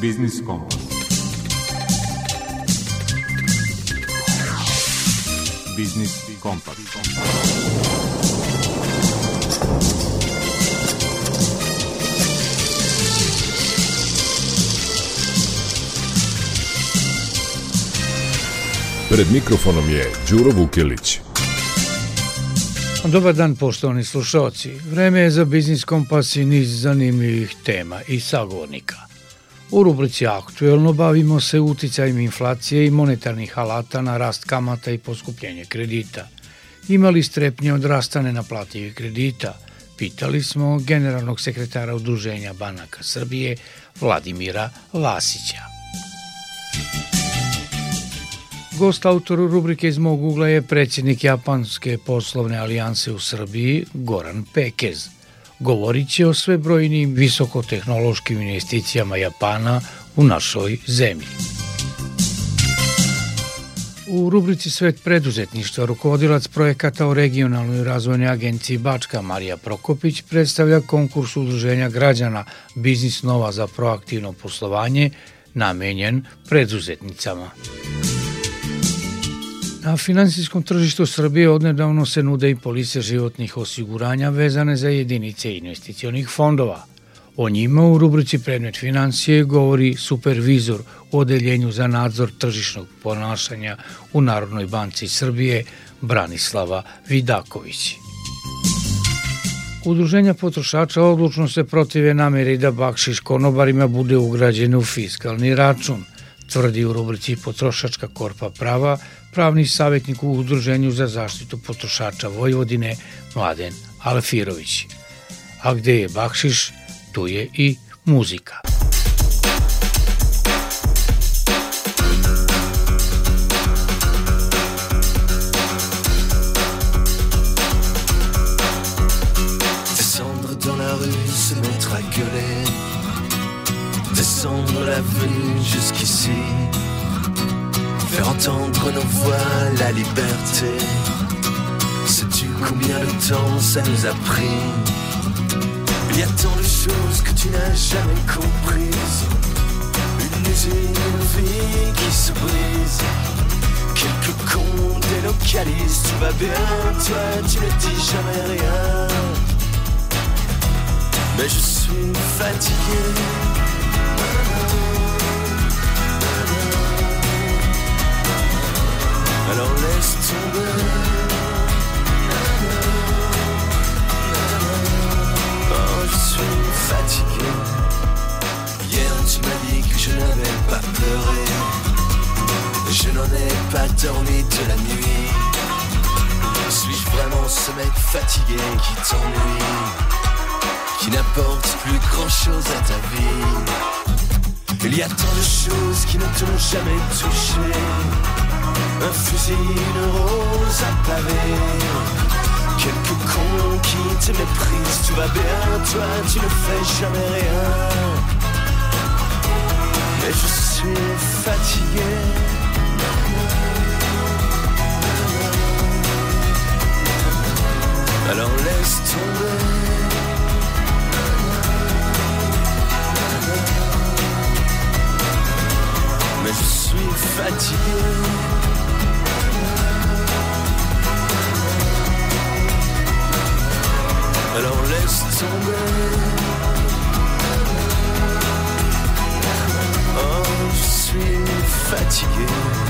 Biznis Kompas. Biznis Kompas. Pred mikrofonom je Đuro Vukelić. Dobar dan poštovani slušalci. Vreme je za Biznis Kompas i niz zanimljivih tema i sagovornika. U rubrici Aktuelno bavimo se uticajem inflacije i monetarnih alata na rast kamata i poskupljenje kredita. Imali strepnje od rasta nenaplativih kredita? Pitali smo generalnog sekretara Udruženja banaka Srbije Vladimira Vasića. Gost autor rubrike iz mog ugla je predsjednik Japanske poslovne alijanse u Srbiji Goran Pekez. Govorit će o svebrojnim visokotehnološkim investicijama Japana u našoj zemlji. U rubrici Svet preduzetništva rukovodilac projekata o regionalnoj razvojnoj agenciji Bačka Marija Prokopić predstavlja konkurs udruženja građana Biznis Nova za proaktivno poslovanje namenjen preduzetnicama. Na finansijskom tržištu Srbije odnedavno se nude i polise životnih osiguranja vezane za jedinice investicionih fondova. O njima u rubrici Predmet financije govori supervizor u Odeljenju za nadzor tržišnog ponašanja u Narodnoj banci Srbije Branislava Vidaković. Udruženja potrošača odlučno se protive nameri da bakšiš konobarima bude ugrađen u fiskalni račun, tvrdi u rubrici Potrošačka korpa prava pravni savjetnik u Udruženju za zaštitu potrošača Vojvodine Mladen Alfirović. A gde je bakšiš, tu je i muzika. Descendre dans la rue, se mettre à gueuler Descendre l'avenue jusqu'ici Faire entendre nos voix, la liberté. Sais-tu combien de temps ça nous a pris? Il y a tant de choses que tu n'as jamais comprises. Une usine, une vie qui se brise. Quelques cons délocalisent, tout va bien, toi tu ne dis jamais rien. Mais je suis fatigué. Alors laisse tomber. Oh, je suis fatigué. Hier, tu m'as dit que je n'avais pas pleuré. Je n'en ai pas dormi de la nuit. Suis-je vraiment ce mec fatigué qui t'ennuie Qui n'apporte plus grand chose à ta vie? Il y a tant de choses qui ne t'ont jamais touché un fusil, une rose à pavé Quelques cons qui te méprisent Tout va bien, toi tu ne fais jamais rien. Mais je suis fatigué. Alors laisse tomber. Mais je suis fatigué alors laisse tomber. Oh, je suis fatigué.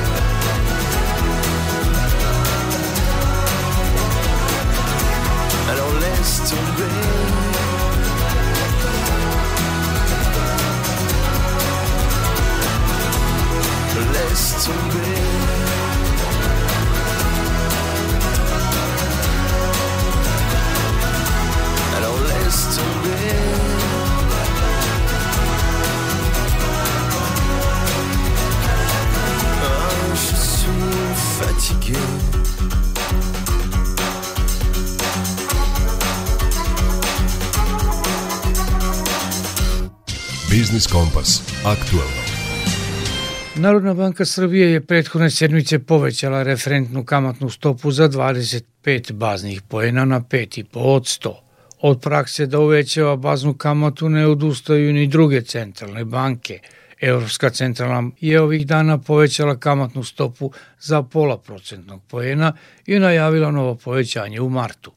Narodna banka Srbije je prethodne sedmice povećala referentnu kamatnu stopu za 25 baznih poena na 5,5 od 100. Od prakse da uvećava baznu kamatu ne odustaju ni druge centralne banke. Evropska centralna je ovih dana povećala kamatnu stopu za pola procentnog poena i najavila novo povećanje u martu.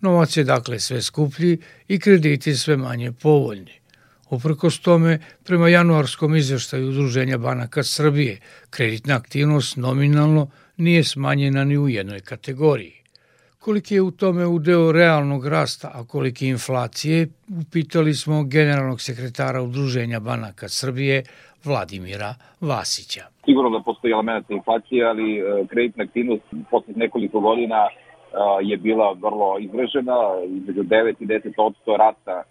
Novac je dakle sve skuplji i krediti sve manje povoljni. Uprkos tome, prema januarskom izveštaju Udruženja banaka Srbije, kreditna aktivnost nominalno nije smanjena ni u jednoj kategoriji. Koliki je u tome udeo realnog rasta, a koliki inflacije, upitali smo generalnog sekretara Udruženja banaka Srbije, Vladimira Vasića. Sigurno da postoji element inflacije, ali e, kreditna aktivnost posle nekoliko godina e, je bila vrlo izražena, između 9 i 10 rasta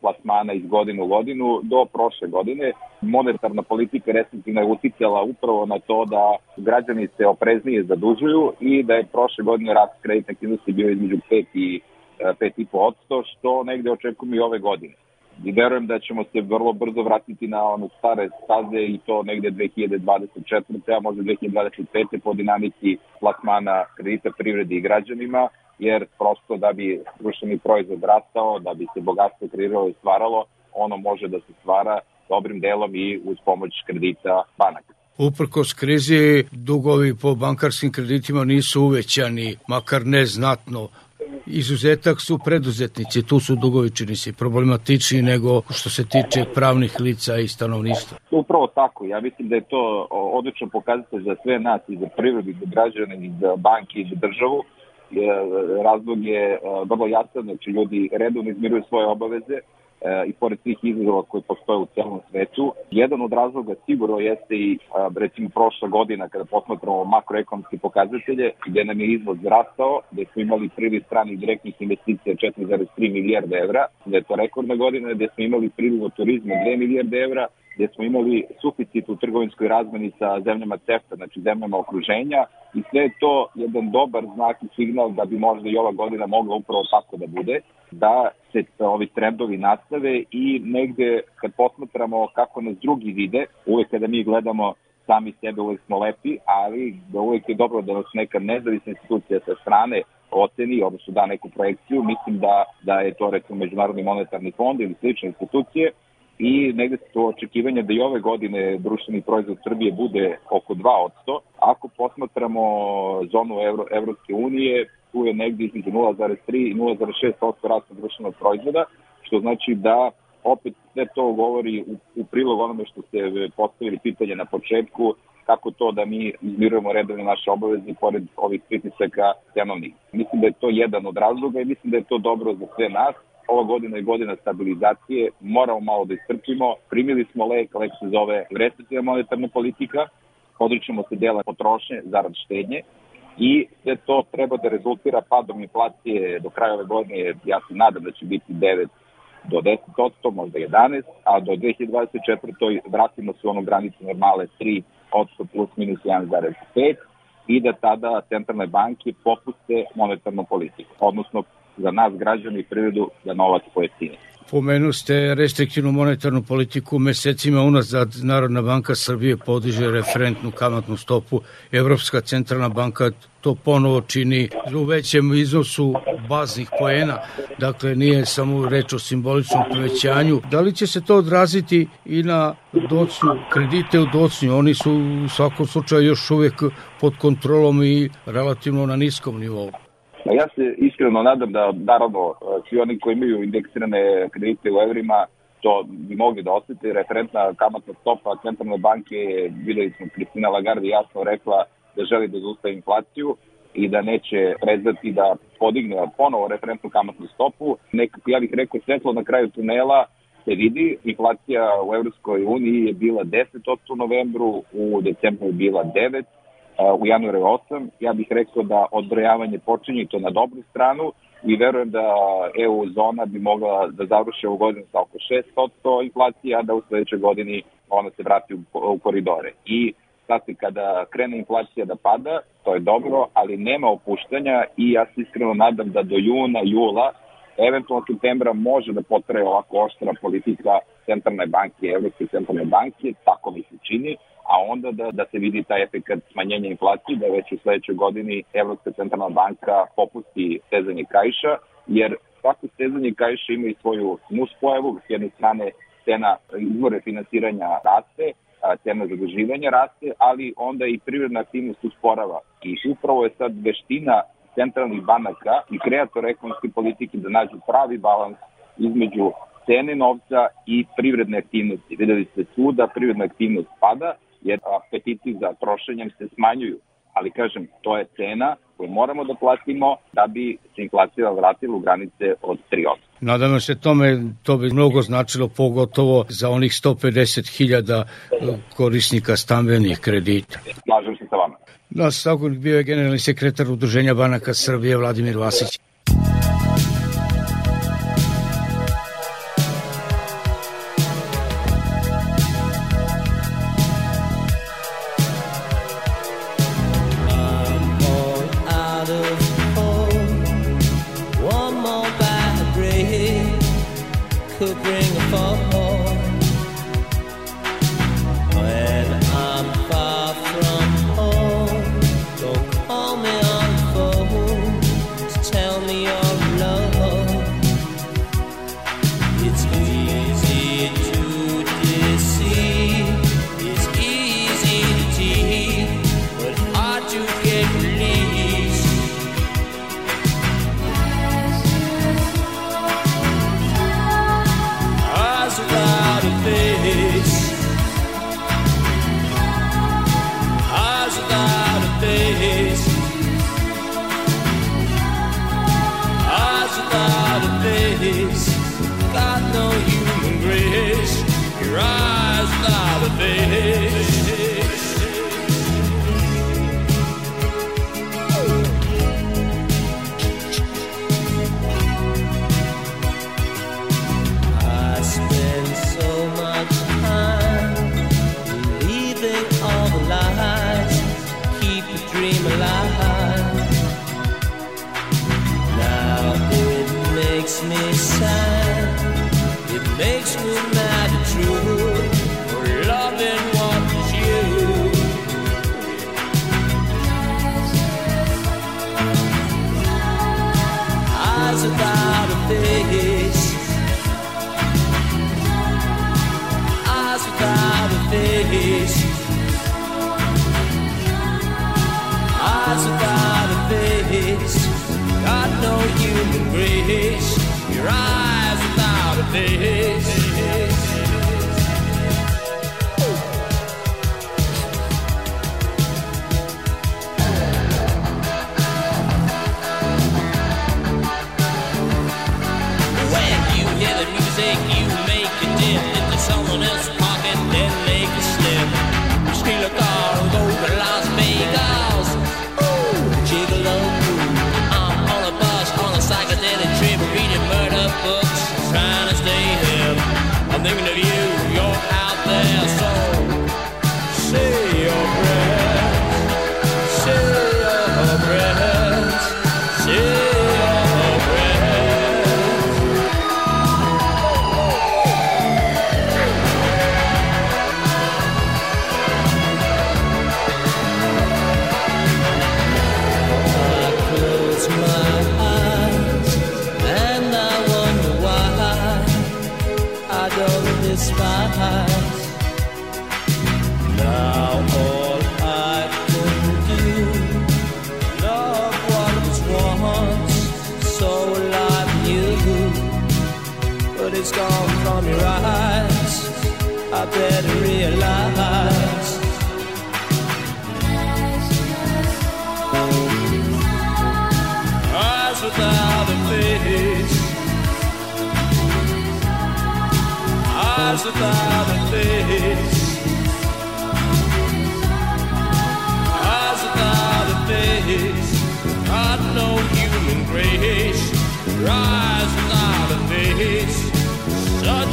plasmana iz godine u godinu do prošle godine. Monetarna politika restriktivna je uticala upravo na to da građani se opreznije zadužuju i da je prošle godine rast kreditne aktivnosti bio između 5 i 5,5%, što negde očekujemo i ove godine. I verujem da ćemo se vrlo brzo vratiti na onu stare staze i to negde 2024. a možda 2025. po dinamici plasmana kredita privredi i građanima jer prosto da bi društveni proizvod rastao, da bi se bogatstvo kreiralo i stvaralo, ono može da se stvara dobrim delom i uz pomoć kredita banaka. Uprkos krizi, dugovi po bankarskim kreditima nisu uvećani, makar ne znatno. Izuzetak su preduzetnici, tu su dugovi čini se problematični nego što se tiče pravnih lica i stanovništva. Upravo tako, ja mislim da je to odličan pokazatelj za sve nas i za prirodu, i za građane, i za banke, i za državu, razlog je e, vrlo jasan, znači ljudi redovno izmiruju svoje obaveze e, i pored svih izazova koji postoje u celom svetu. Jedan od razloga sigurno jeste i recimo prošla godina kada posmatramo makroekonomske pokazatelje gde nam je izvoz rastao, gde smo imali prvi stranih direktnih investicija 4,3 milijarde evra, gde je to rekordna godina, gde smo imali priliv od turizma 2 milijarde evra, gde smo imali suficit u trgovinskoj razmeni sa zemljama CEFTA, znači zemljama okruženja i sve je to jedan dobar znak i signal da bi možda i ova godina mogla upravo tako da bude, da se ovi trendovi nastave i negde kad posmatramo kako nas drugi vide, uvek kada mi gledamo sami sebe uvek smo lepi, ali da uvek je dobro da nas neka nezavisna institucija sa strane oceni, odnosno da neku projekciju, mislim da, da je to recimo Međunarodni monetarni fond ili slične institucije, i negde su očekivanja da i ove godine društveni proizvod Srbije bude oko 2%. Ako posmatramo zonu Evro, Evropske unije, tu je negde između 0,3 i 0,6% rasta društvenog proizvoda, što znači da opet sve to govori u, u prilog onome što ste postavili pitanje na početku, kako to da mi izmirujemo redovne naše obaveze pored ovih pritisaka cenovnih. Mislim da je to jedan od razloga i mislim da je to dobro za sve nas ova godina je godina stabilizacije, moramo malo da istrpimo. Primili smo lek, lek se zove restriktivna monetarna politika, podričemo se dela potrošnje zarad štednje i sve to treba da rezultira padom inflacije do kraja ove godine, ja se nadam da će biti 9 do 10%, možda 11, a do 2024. vratimo se u onu granicu normale 3 plus minus 1,5 i da tada centralne banke popuste monetarnu politiku, odnosno za nas građani i privredu da novac pojeftine. Pomenu ste restriktivnu monetarnu politiku mesecima unazad Narodna banka Srbije podiže referentnu kamatnu stopu. Evropska centralna banka to ponovo čini u većem iznosu baznih poena, dakle nije samo reč o simboličnom povećanju. Da li će se to odraziti i na docnju, kredite u docnju? Oni su u svakom slučaju još uvek pod kontrolom i relativno na niskom nivou. Ja se iskreno nadam da, naravno, svi oni koji imaju indeksirane kredite u evrima, to bi mogli da osjeti. Referentna kamatna stopa centralne banke, videli smo, Kristina Lagarde jasno rekla da želi da zustavi inflaciju i da neće prezati da podigne ponovo referentnu kamatnu stopu. Nekako, ja bih rekao, svetlo na kraju tunela se vidi. Inflacija u Evropskoj uniji je bila 10% u novembru, u decembru je bila 9%, u januaru 8. Ja bih rekao da odbrojavanje počinje to na dobru stranu i verujem da EU zona bi mogla da završi ovu godinu sa oko 6% inflacije, a da u sledećoj godini ona se vrati u, koridore. I sad kada krene inflacija da pada, to je dobro, ali nema opuštanja i ja se iskreno nadam da do juna, jula, eventualno septembra može da potraje ovako oštra politika centralne banke, Evropske centralne banke, tako mi se čini, a onda da, da se vidi taj efekt smanjenja inflacije, da već u sledećoj godini Evropska centralna banka popusti stezanje kajša, jer svako stezanje kajša ima i svoju nuspojavu, s jedne strane cena izvore finansiranja raste, cena zaduživanja raste, ali onda i privredna aktivnost usporava. I upravo je sad veština centralnih banaka i kreatora ekonomske politike da nađu pravi balans između cene novca i privredne aktivnosti. Videli ste svuda, privredna aktivnost pada, jer apetiti za trošenjem se smanjuju. Ali kažem, to je cena koju moramo da platimo da bi se inflacija vratila u granice od 3%. Nadamo se tome, to bi mnogo značilo pogotovo za onih 150.000 korisnika stambenih kredita. Slažem se sa vama. Nas sagovornik bio je generalni sekretar Udruženja banaka Srbije Vladimir Vasić.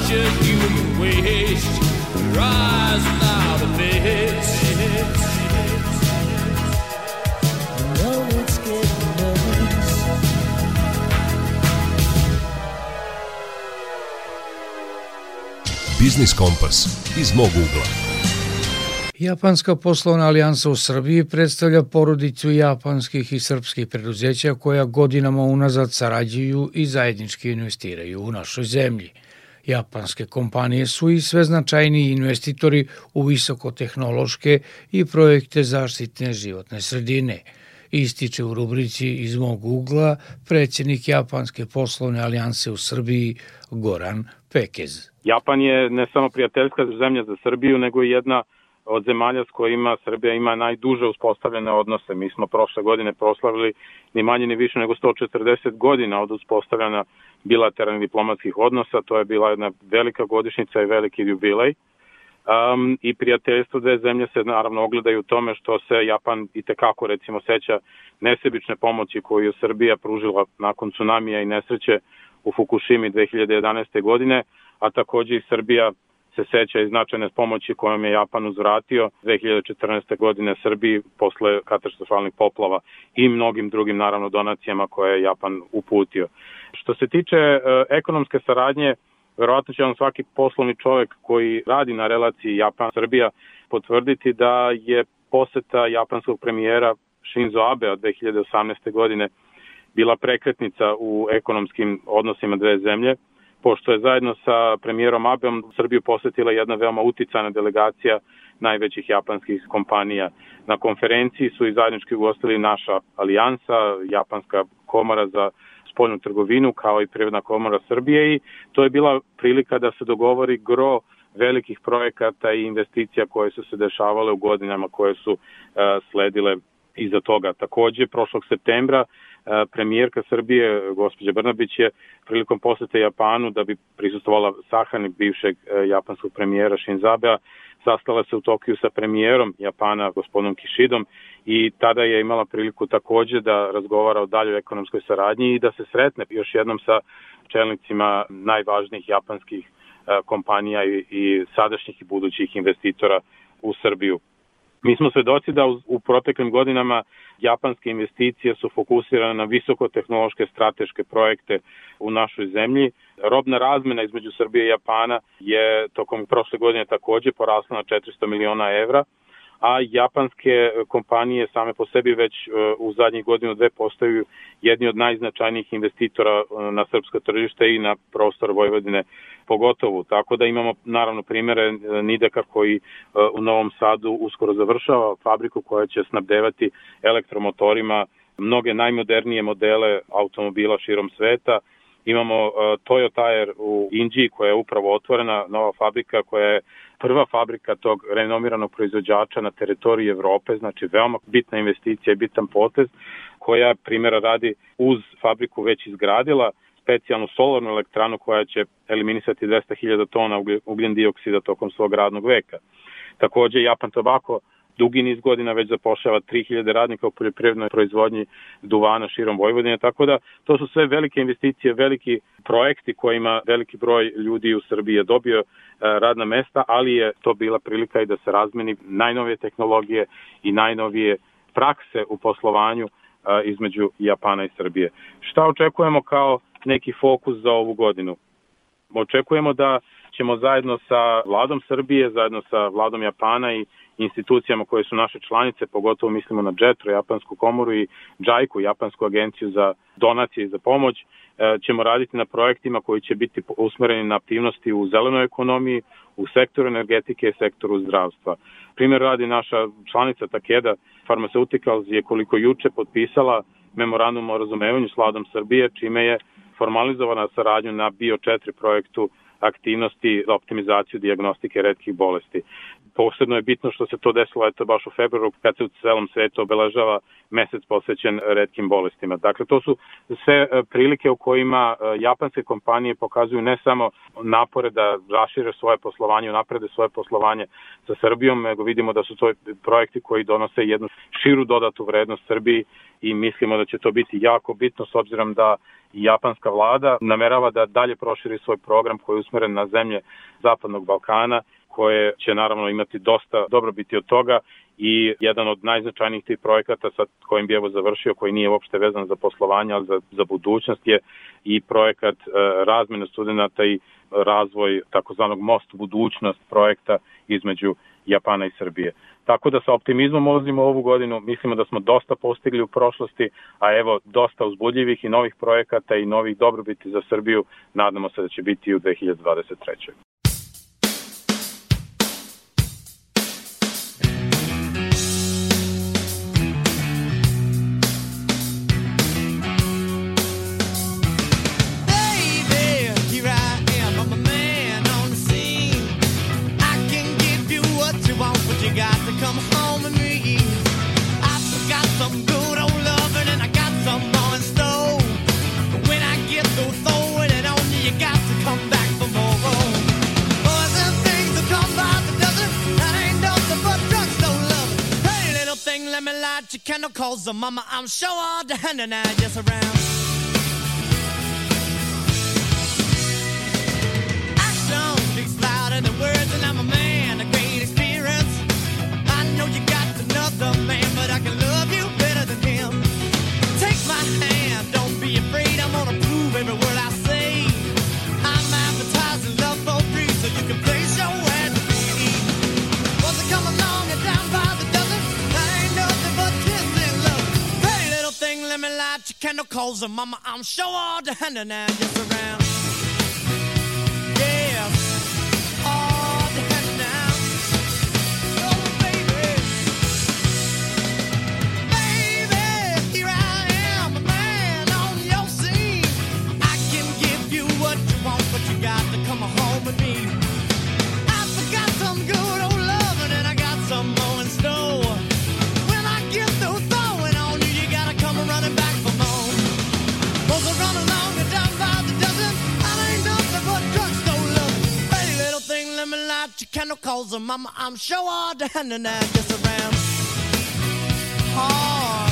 Such a human waste, rise without a face. know it's getting worse. Biznis Kompas iz mog ugla. Japanska poslovna alijansa u Srbiji predstavlja porodicu japanskih i srpskih preduzeća koja godinama unazad sarađuju i zajednički investiraju u našoj zemlji. Japanske kompanije su i sve značajniji investitori u visokotehnološke i projekte zaštitne životne sredine – ističe u rubrici iz mog ugla predsjednik Japanske poslovne alijanse u Srbiji Goran Pekez. Japan je ne samo prijateljska zemlja za Srbiju, nego i jedna od zemalja s kojima Srbija ima najduže uspostavljene odnose. Mi smo prošle godine proslavili ni manje ni više nego 140 godina od uspostavljanja bilateralnih diplomatskih odnosa. To je bila jedna velika godišnica i veliki jubilej um, i prijateljstvo dve zemlje se naravno ogledaju u tome što se Japan i tekako recimo seća nesebične pomoći koju je Srbija pružila nakon tsunamija i nesreće u Fukushimi 2011. godine, a takođe i Srbija se seća i značajne pomoći kojom je Japan uzvratio 2014. godine Srbiji posle katastrofalnih poplava i mnogim drugim naravno donacijama koje je Japan uputio. Što se tiče e, ekonomske saradnje, verovatno će vam svaki poslovni čovek koji radi na relaciji Japan-Srbija potvrditi da je poseta japanskog premijera Shinzo Abe od 2018. godine bila prekretnica u ekonomskim odnosima dve zemlje, pošto je zajedno sa premijerom Abeom Srbiju posetila jedna veoma uticana delegacija najvećih japanskih kompanija. Na konferenciji su i zajednički ugostili naša alijansa, Japanska komora za spoljnu trgovinu kao i Privredna komora Srbije i to je bila prilika da se dogovori gro velikih projekata i investicija koje su se dešavale u godinama koje su uh, sledile iza toga. Takođe, prošlog septembra premijerka Srbije, gospođa Brnabić, je prilikom posete Japanu da bi prisustovala sahrani bivšeg uh, japanskog premijera Shinzabea, sastala se u Tokiju sa premijerom Japana, gospodinom Kishidom, i tada je imala priliku takođe da razgovara o daljoj ekonomskoj saradnji i da se sretne još jednom sa čelnicima najvažnijih japanskih e, kompanija i, i sadašnjih i budućih investitora u Srbiju. Mi smo svedoci da u, proteklim godinama japanske investicije su fokusirane na visokotehnološke strateške projekte u našoj zemlji. Robna razmena između Srbije i Japana je tokom prošle godine takođe porasla na 400 miliona evra, a japanske kompanije same po sebi već e, u zadnjih godinu dve postaju jedni od najznačajnijih investitora e, na srpsko tržište i na prostor Vojvodine pogotovo. Tako da imamo naravno primere e, Nideka koji u Novom Sadu uskoro završava fabriku koja će snabdevati elektromotorima mnoge najmodernije modele automobila širom sveta. Imamo Toyota Tire u Indiji koja je upravo otvorena, nova fabrika koja je prva fabrika tog renomiranog proizvođača na teritoriji Evrope, znači veoma bitna investicija i bitan potez, koja primjera radi uz fabriku već izgradila specijalnu solarnu elektranu koja će eliminisati 200.000 tona ugljen dioksida tokom svog radnog veka. Takođe, Japan Tobacco dugi niz godina već zapošljava 3000 radnika u poljoprivrednoj proizvodnji duvana širom Vojvodine, tako da to su sve velike investicije, veliki projekti kojima veliki broj ljudi u Srbiji je dobio e, radna mesta, ali je to bila prilika i da se razmeni najnovije tehnologije i najnovije prakse u poslovanju e, između Japana i Srbije. Šta očekujemo kao neki fokus za ovu godinu? Očekujemo da ćemo zajedno sa vladom Srbije, zajedno sa vladom Japana i institucijama koje su naše članice, pogotovo mislimo na JETRO, Japansku komoru i JAIKU, Japansku agenciju za donacije i za pomoć, e, ćemo raditi na projektima koji će biti usmereni na aktivnosti u zelenoj ekonomiji, u sektoru energetike i sektoru zdravstva. Primer radi naša članica Takeda Pharmaceuticals je koliko juče potpisala memorandum o razumevanju s vladom Srbije, čime je formalizovana saradnju na Bio 4 projektu aktivnosti za optimizaciju diagnostike redkih bolesti. Posebno je bitno što se to desilo eto baš u februaru kad se u celom svetu obeležava mesec posvećen redkim bolestima. Dakle, to su sve e, prilike u kojima e, japanske kompanije pokazuju ne samo napore da rašire svoje poslovanje, naprede svoje poslovanje sa Srbijom, nego vidimo da su to projekti koji donose jednu širu dodatu vrednost Srbiji i mislimo da će to biti jako bitno s obzirom da i japanska vlada namerava da dalje proširi svoj program koji je usmeren na zemlje Zapadnog Balkana koje će naravno imati dosta dobrobiti od toga i jedan od najznačajnijih tih projekata sa kojim bi evo završio, koji nije uopšte vezan za poslovanje, ali za, za budućnost je i projekat e, razmene studenta i razvoj takozvanog most budućnost projekta između Japana i Srbije. Tako da sa optimizmom ulazimo ovu godinu, mislimo da smo dosta postigli u prošlosti, a evo dosta uzbudljivih i novih projekata i novih dobrobiti za Srbiju, nadamo se da će biti i u 2023. na na light your candle calls mama. I'm sure all the hand and just around. no calls, and mama, I'm sure all down and I just around. Oh.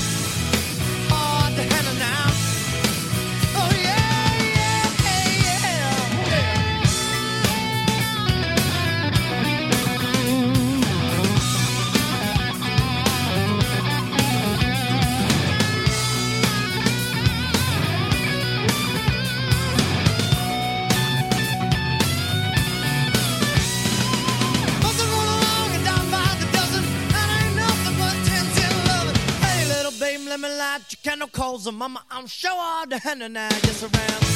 Let light your candle, cause uh, mama, I'm sure all the and I just around.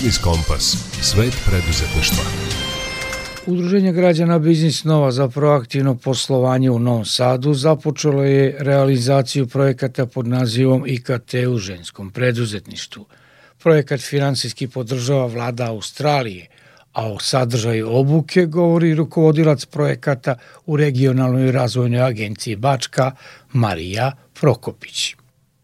Biznis Kompas. Svet preduzetništva. Udruženje građana Biznis Nova za proaktivno poslovanje u Novom Sadu započelo je realizaciju projekata pod nazivom IKT u ženskom preduzetništvu. Projekat finansijski podržava vlada Australije, a o sadržaju obuke govori rukovodilac projekata u regionalnoj razvojnoj agenciji Bačka Marija Prokopić.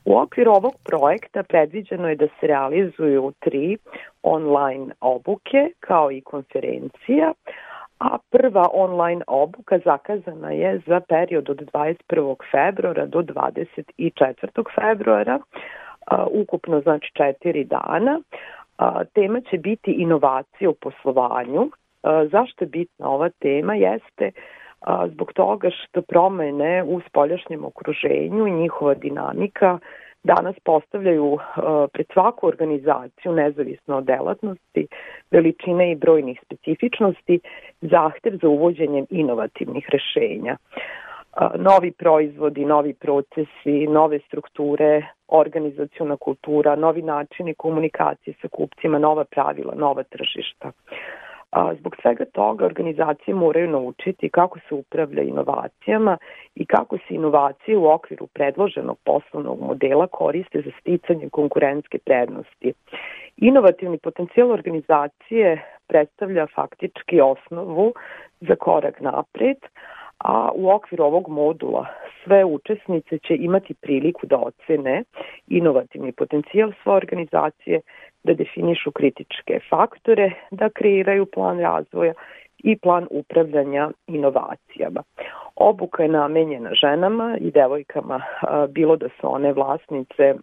U okviru ovog projekta predviđeno je da se realizuju tri online obuke kao i konferencija, a prva online obuka zakazana je za period od 21. februara do 24. februara, ukupno znači četiri dana. Tema će biti inovacije u poslovanju. Zašto je bitna ova tema? Jeste a, zbog toga što promene u spoljašnjem okruženju i njihova dinamika danas postavljaju pred svaku organizaciju, nezavisno od delatnosti, veličine i brojnih specifičnosti, zahtev za uvođenjem inovativnih rešenja. Novi proizvodi, novi procesi, nove strukture, organizacijona kultura, novi načini komunikacije sa kupcima, nova pravila, nova tržišta. A, zbog svega toga organizacije moraju naučiti kako se upravlja inovacijama i kako se inovacije u okviru predloženog poslovnog modela koriste za sticanje konkurentske prednosti. Inovativni potencijal organizacije predstavlja faktički osnovu za korak napred, a u okviru ovog modula sve učesnice će imati priliku da ocene inovativni potencijal svoje organizacije, da definišu kritičke faktore, da kreiraju plan razvoja i plan upravljanja inovacijama. Obuka je namenjena ženama i devojkama, bilo da su one vlasnice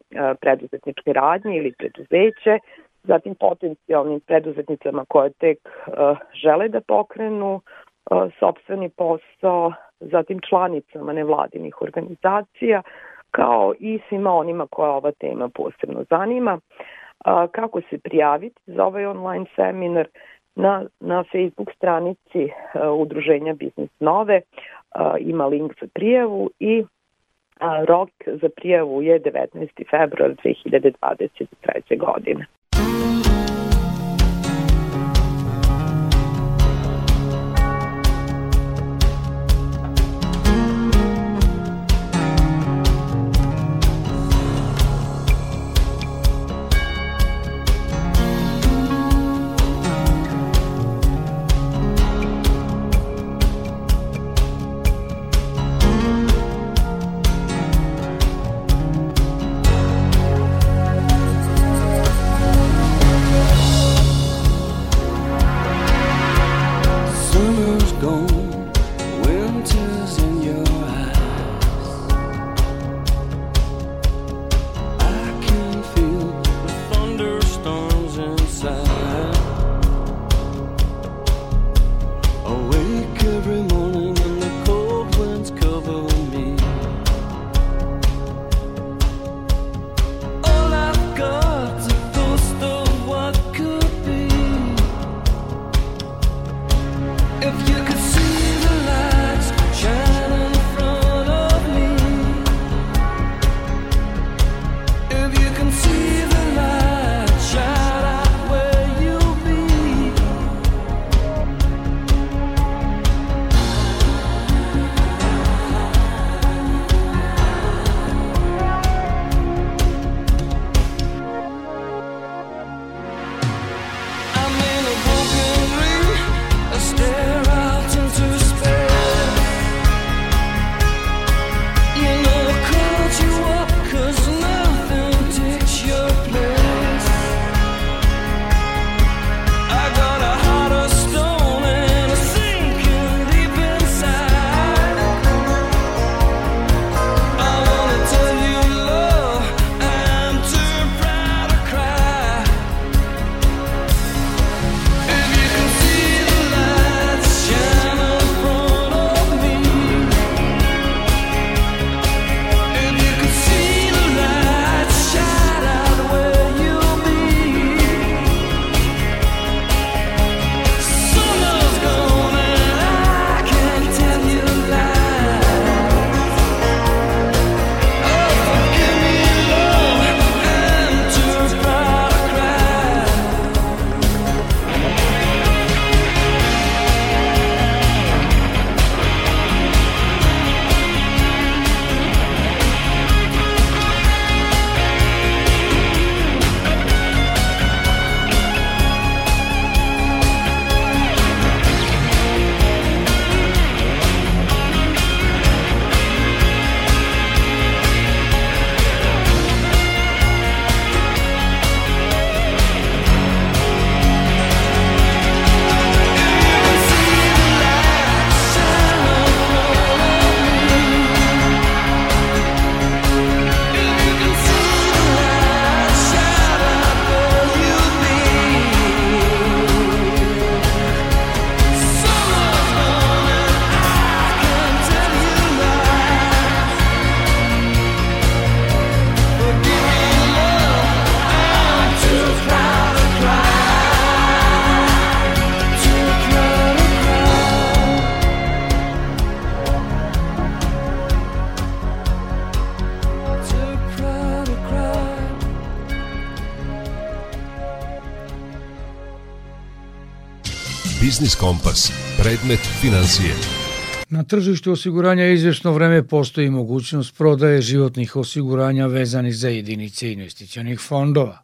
preduzetničke radnje ili preduzeće, zatim potencijalnim preduzetnicama koje tek žele da pokrenu sobstveni posao, zatim članicama nevladinih organizacija, kao i svima onima koja ova tema posebno zanima. Kako se prijaviti za ovaj online seminar? Na, na Facebook stranici Udruženja Biznis Nove ima link za prijavu i rok za prijavu je 19. februar 2023. godine. Biznis Kompas. Predmet financije. Na tržištu osiguranja izvjesno vreme postoji mogućnost prodaje životnih osiguranja vezanih za jedinice investicionih fondova.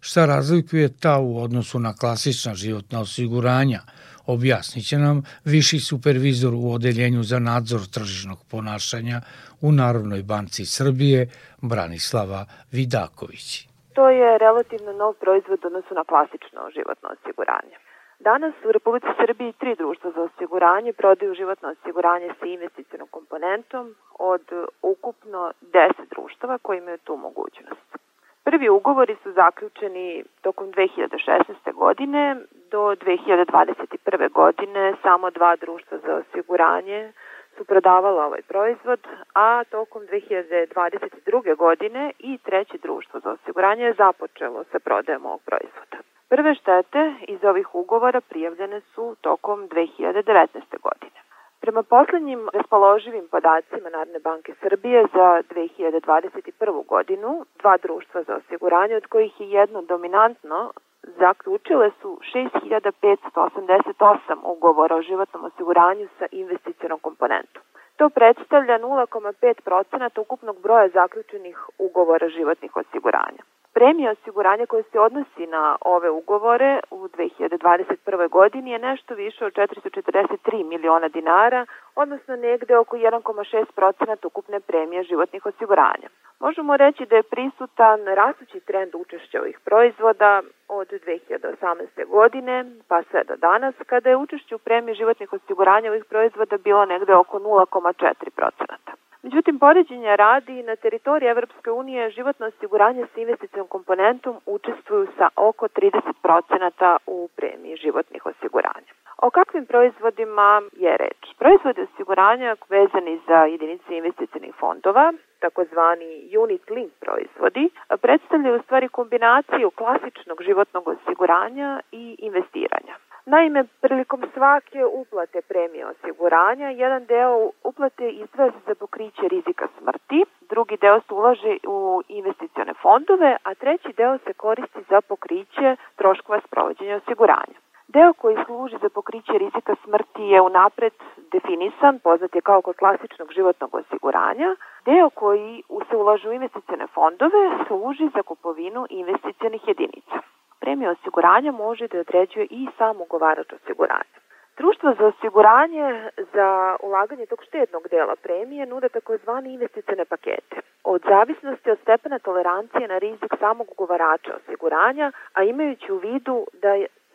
Šta razlikuje ta u odnosu na klasična životna osiguranja, objasnit će nam viši supervizor u Odeljenju za nadzor tržišnog ponašanja u Narodnoj banci Srbije Branislava Vidaković. To je relativno nov proizvod u odnosu na klasično životno osiguranje. Danas u Republici Srbiji tri društva za osiguranje prodaju životno osiguranje sa investicijnom komponentom od ukupno 10 društava koji imaju tu mogućnost. Prvi ugovori su zaključeni tokom 2016. godine do 2021. godine samo dva društva za osiguranje su prodavala ovaj proizvod, a tokom 2022. godine i treće društvo za osiguranje je započelo sa prodajom ovog proizvoda. Prve štete iz ovih ugovora prijavljene su tokom 2019. godine. Prema poslednjim raspoloživim podacima Narodne banke Srbije za 2021. godinu, dva društva za osiguranje, od kojih je jedno dominantno, zaključile su 6588 ugovora o životnom osiguranju sa investicionom komponentom. To predstavlja 0,5% ukupnog broja zaključenih ugovora životnih osiguranja. Premija osiguranja koja se odnosi na ove ugovore u 2021. godini je nešto više od 443 miliona dinara, odnosno negde oko 1,6% ukupne premije životnih osiguranja. Možemo reći da je prisutan rastući trend učešća ovih proizvoda od 2018. godine pa sve do danas, kada je učešće u premiji životnih osiguranja ovih proizvoda bilo negde oko 0,4%. Međutim, poređenja radi na teritoriji Evropske unije životno osiguranje sa investicijom komponentom učestvuju sa oko 30% u premiji životnih osiguranja. O kakvim proizvodima je reč? Proizvodi osiguranja vezani za jedinice investicijnih fondova, takozvani unit link proizvodi, predstavljaju u stvari kombinaciju klasičnog životnog osiguranja i investiranja. Naime, prilikom svake uplate premije osiguranja, jedan deo uplate izdvaja se za pokriće rizika smrti, drugi deo se ulaže u investicione fondove, a treći deo se koristi za pokriće troškova sprovođenja osiguranja. Deo koji služi za pokriće rizika smrti je unapred definisan, poznat je kao kod klasičnog životnog osiguranja. Deo koji se ulaže u investicione fondove služi za kupovinu investicionih jedinica premije osiguranja može da određuje i sam ugovarač osiguranja. Društvo za osiguranje za ulaganje tog štednog dela premije nude takozvani investicione pakete. Od zavisnosti od stepena tolerancije na rizik samog ugovarača osiguranja, a imajući u vidu da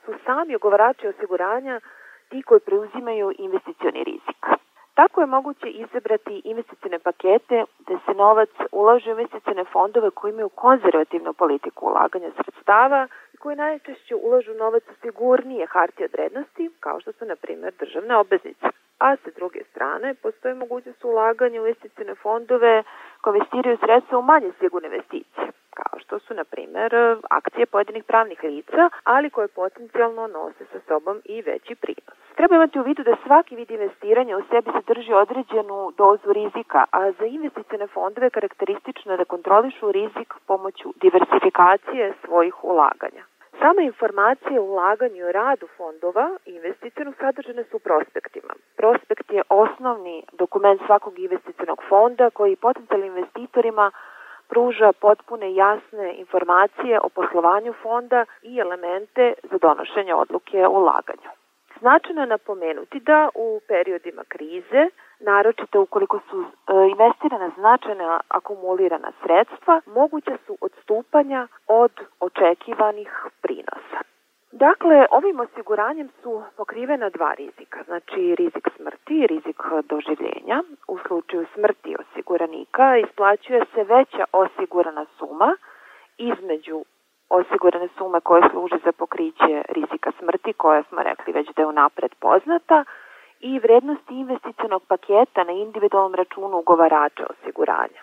su sami ugovarači osiguranja ti koji preuzimaju investicioni rizik. Tako je moguće izabrati investicione pakete gde se novac ulaže u investicione fondove koji imaju konzervativnu politiku ulaganja sredstava koji najčešće ulažu novac u sigurnije hartije od vrednosti, kao što su, na primjer, državne obveznice. A sa druge strane, postoji mogućnost ulaganja u investicione fondove koje investiraju sredstva u manje sigurne investicije, kao što su, na primer, akcije pojedinih pravnih lica, ali koje potencijalno nose sa sobom i veći prinos. Treba imati u vidu da svaki vid investiranja u sebi sadrži određenu dozu rizika, a za investicione fondove karakteristično je da kontrolišu rizik pomoću diversifikacije svojih ulaganja. Sama informacije o ulaganju i radu fondova investicijnog sadržane su u prospektima. Prospekt je osnovni dokument svakog investicijnog fonda koji potencijalnim investitorima pruža potpune jasne informacije o poslovanju fonda i elemente za donošenje odluke o ulaganju. Značajno je napomenuti da u periodima krize, naročito ukoliko su e, investirana značajna akumulirana sredstva, moguće su odstupanja od očekivanih prinosa. Dakle, ovim osiguranjem su pokrivena dva rizika, znači rizik smrti i rizik doživljenja. U slučaju smrti osiguranika isplaćuje se veća osigurana suma između osigurane sume koje služe za pokriće rizika smrti, koja smo rekli već da je unapred poznata, i vrednosti investicionog paketa na individualnom računu ugovarača osiguranja.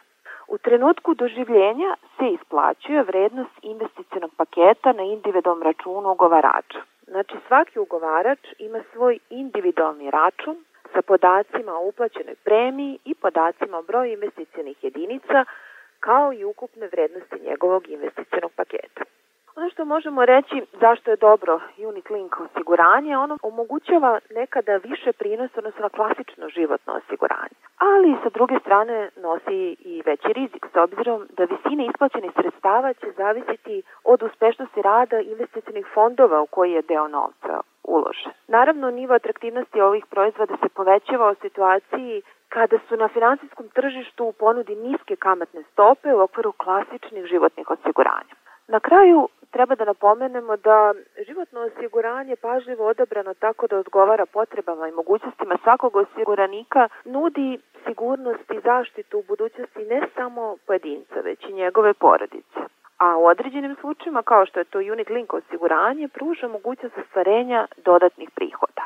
U trenutku doživljenja se isplaćuje vrednost investicionog paketa na individualnom računu ugovarača. Znači svaki ugovarač ima svoj individualni račun sa podacima o uplaćenoj premiji i podacima o broju investicionih jedinica kao i ukupne vrednosti njegovog investicionog paketa. Ono što možemo reći zašto je dobro Unit Link osiguranje, ono omogućava nekada više prinosa odnosno na klasično životno osiguranje. Ali sa druge strane nosi i veći rizik s obzirom da visine isplaćenih sredstava će zavisiti od uspešnosti rada investicijnih fondova u koji je deo novca uložen. Naravno, nivo atraktivnosti ovih proizvoda se povećava u situaciji kada su na finansijskom tržištu u ponudi niske kamatne stope u okviru klasičnih životnih osiguranja. Na kraju treba da napomenemo da životno osiguranje pažljivo odabrano tako da odgovara potrebama i mogućnostima svakog osiguranika nudi sigurnost i zaštitu u budućnosti ne samo pojedinca, već i njegove porodice. A u određenim slučajima, kao što je to Unit Link osiguranje, pruža mogućnost ostvarenja dodatnih prihoda.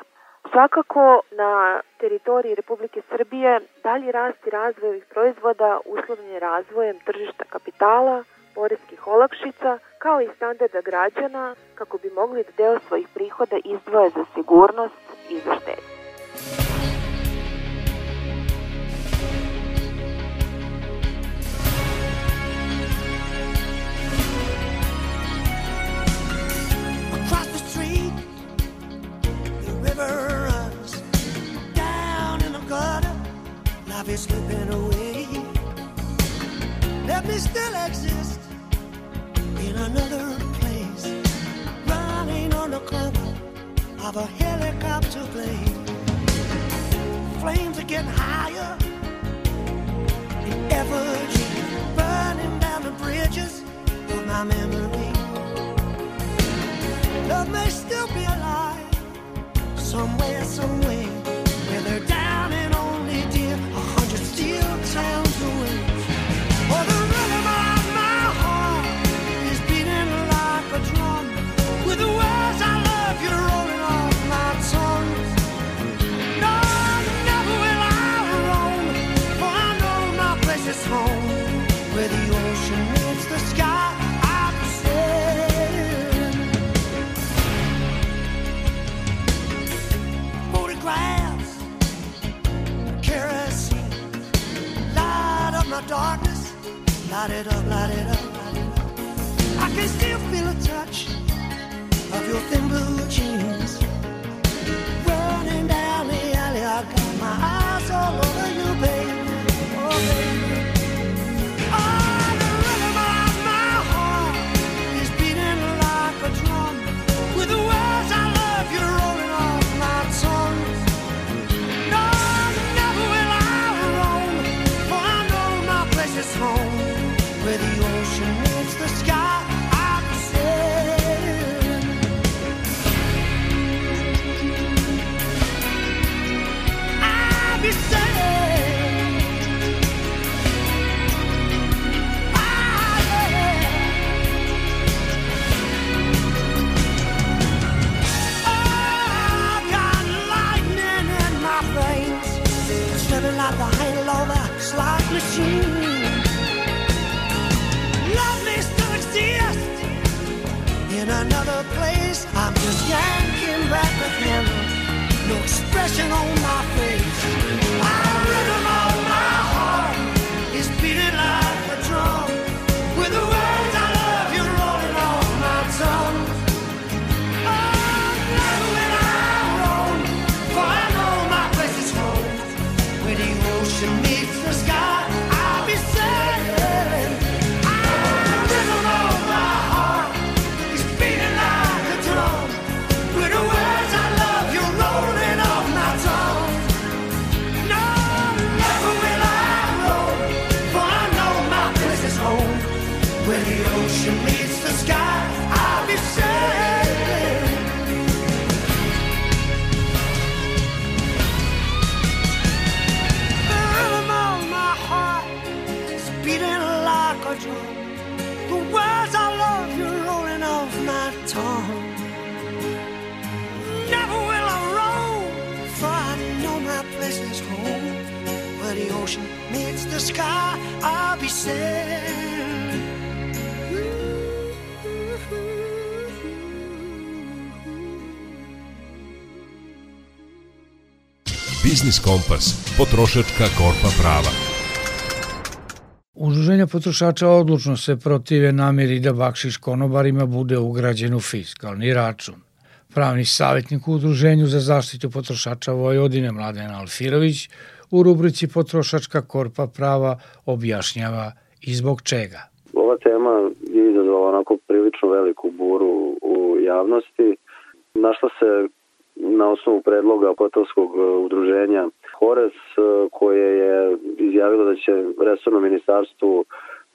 Svakako na teritoriji Republike Srbije dalji rast i razvoj ovih proizvoda uslovljen je razvojem tržišta kapitala, poreskih olakšica, kao i standarda građana kako bi mogli da deo svojih prihoda izdvoje za sigurnost i za štednju. Is slipping away. Let me still exist in another place, running on the cover of a helicopter plane. Flames are getting higher in effigy, burning down the bridges of my memory. Love may still be alive somewhere, somewhere, light it up, light it up, light it up. I can still feel a touch of your thin yanking back the handle, no expression on my face. Biznis Kompas. Potrošačka korpa prava. Udruženja potrošača odlučno se protive namjeri da bakšiš konobarima bude ugrađen u fiskalni račun. Pravni savjetnik u Udruženju za zaštitu potrošača Vojvodine Mladen Alfirović u rubrici Potrošačka korpa prava objašnjava i zbog čega. Ova tema je izazvala onako prilično veliku buru u javnosti. Našla se na osnovu predloga Potovskog udruženja Hores koje je izjavilo da će resorno ministarstvu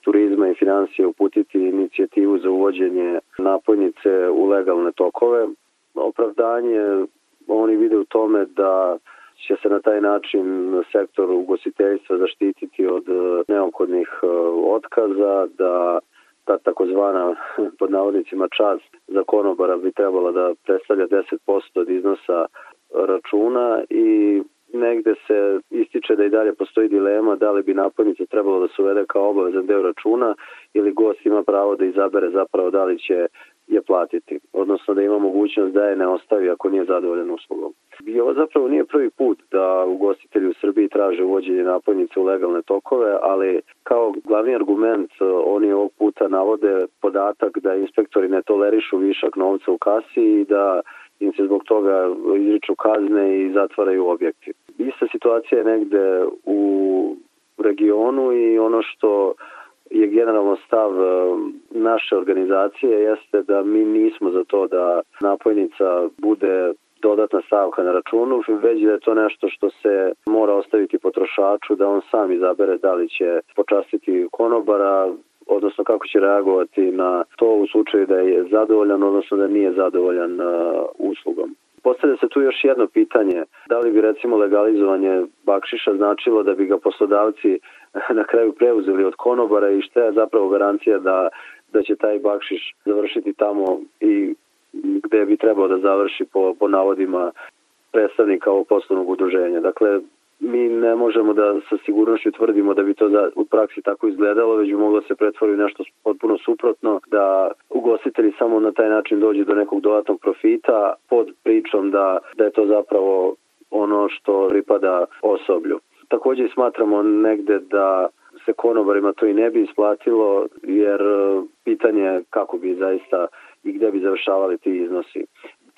turizma i financije uputiti inicijativu za uvođenje napojnice u legalne tokove. Opravdanje oni vide u tome da će se na taj način sektor ugostiteljstva zaštititi od neophodnih otkaza, da ta takozvana pod navodnicima čast za konobara bi trebala da predstavlja 10% od iznosa računa i negde se ističe da i dalje postoji dilema da li bi napojnica trebalo da se uvede kao obavezan deo računa ili gost ima pravo da izabere zapravo da li će je platiti, odnosno da ima mogućnost da je ne ostavi ako nije zadovoljan uslugom. I ovo zapravo nije prvi put da ugostitelji u Srbiji traže uvođenje napojnice u legalne tokove, ali kao glavni argument oni ovog puta navode podatak da inspektori ne tolerišu višak novca u kasi i da im se zbog toga izriču kazne i zatvaraju objekti. Ista situacija je negde u regionu i ono što je generalno stav naše organizacije jeste da mi nismo za to da napojnica bude dodatna stavka na računu, već da je to nešto što se mora ostaviti potrošaču da on sam izabere da li će počastiti konobara, odnosno kako će reagovati na to u slučaju da je zadovoljan, odnosno da nije zadovoljan uh, uslugom. Postavlja se tu još jedno pitanje, da li bi recimo legalizovanje bakšiša značilo da bi ga poslodavci na kraju preuzeli od konobara i šta je zapravo garancija da, da će taj bakšiš završiti tamo i gde bi trebao da završi po, po navodima predstavnika ovog poslovnog udruženja. Dakle, mi ne možemo da sa sigurnošću tvrdimo da bi to za, u praksi tako izgledalo, već bi moglo da se pretvori nešto potpuno suprotno, da ugostitelji samo na taj način dođe do nekog dodatnog profita pod pričom da, da je to zapravo ono što pripada osoblju. Takođe smatramo negde da se konobarima to i ne bi isplatilo, jer pitanje kako bi zaista i gde bi završavali ti iznosi.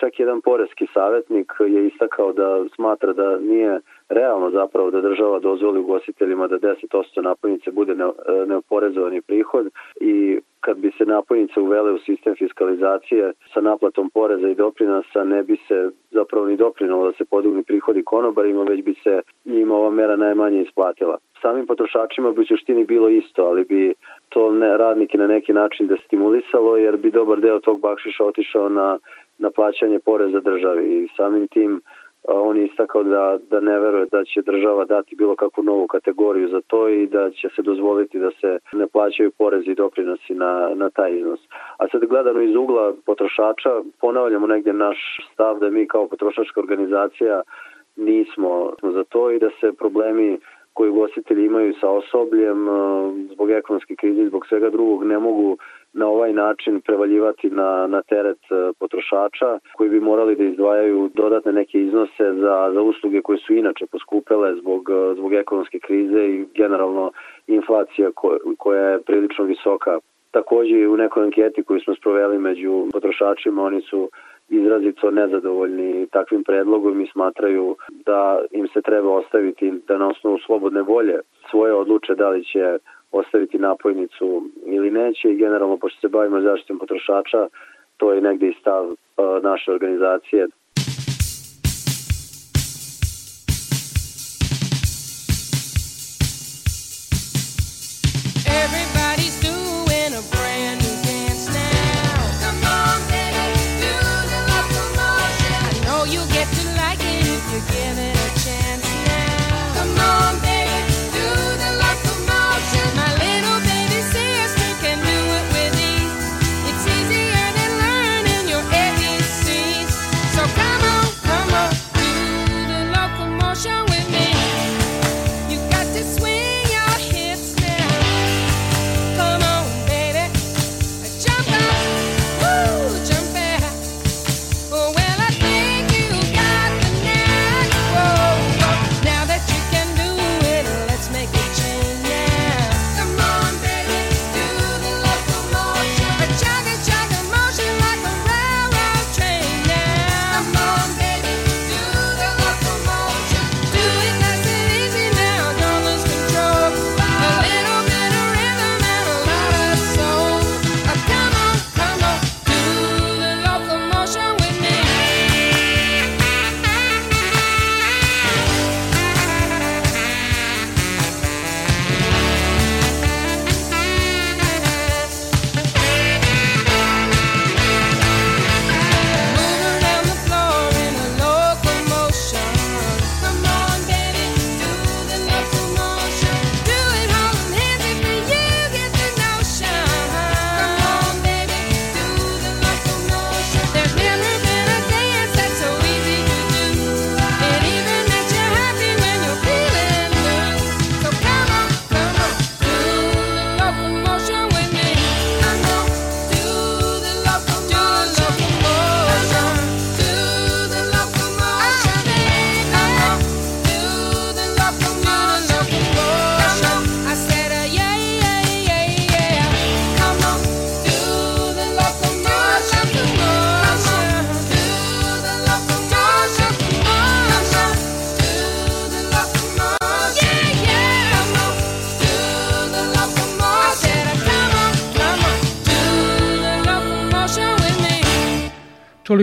Čak jedan poreski savjetnik je istakao da smatra da nije realno zapravo da država dozvoli ugostiteljima da 10% napojnice bude neoporezovani prihod i kad bi se napojnice uvele u sistem fiskalizacije sa naplatom poreza i doprinosa ne bi se zapravo ni doprinalo da se podigni prihodi konobarima, već bi se njima ova mera najmanje isplatila. Samim potrošačima bi u suštini bilo isto, ali bi to ne, radnike na neki način destimulisalo jer bi dobar deo tog bakšiša otišao na, na plaćanje poreza državi i samim tim on je istakao da, da ne veruje da će država dati bilo kakvu novu kategoriju za to i da će se dozvoliti da se ne plaćaju porezi i doprinosi na, na taj iznos. A sad gledano iz ugla potrošača, ponavljamo negde naš stav da mi kao potrošačka organizacija nismo za to i da se problemi koji ugostitelji imaju sa osobljem zbog ekonomske krize i zbog svega drugog ne mogu na ovaj način prevaljivati na, na teret potrošača koji bi morali da izdvajaju dodatne neke iznose za, za usluge koje su inače poskupele zbog, zbog ekonomske krize i generalno inflacija ko, koja je prilično visoka. Takođe u nekoj anketi koju smo sproveli među potrošačima oni su izrazito nezadovoljni takvim predlogom i smatraju da im se treba ostaviti da na osnovu slobodne volje svoje odluče da li će ostaviti napojnicu ili neće. I generalno pošto se bavimo zaštitom potrošača to je negde i stav naše organizacije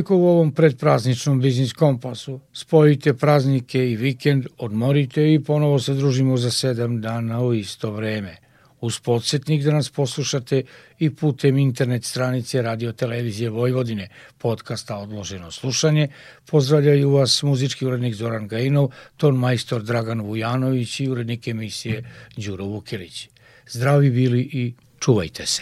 Toliko u ovom predprazničnom biznis kompasu. Spojite praznike i vikend, odmorite i ponovo se družimo za sedam dana u isto vreme. Uz podsjetnik da nas poslušate i putem internet stranice Radio Televizije Vojvodine, podcasta Odloženo slušanje, pozdravljaju vas muzički urednik Zoran Gajinov, ton majstor Dragan Vujanović i urednik emisije Đuro Vukilić. Zdravi bili i čuvajte se.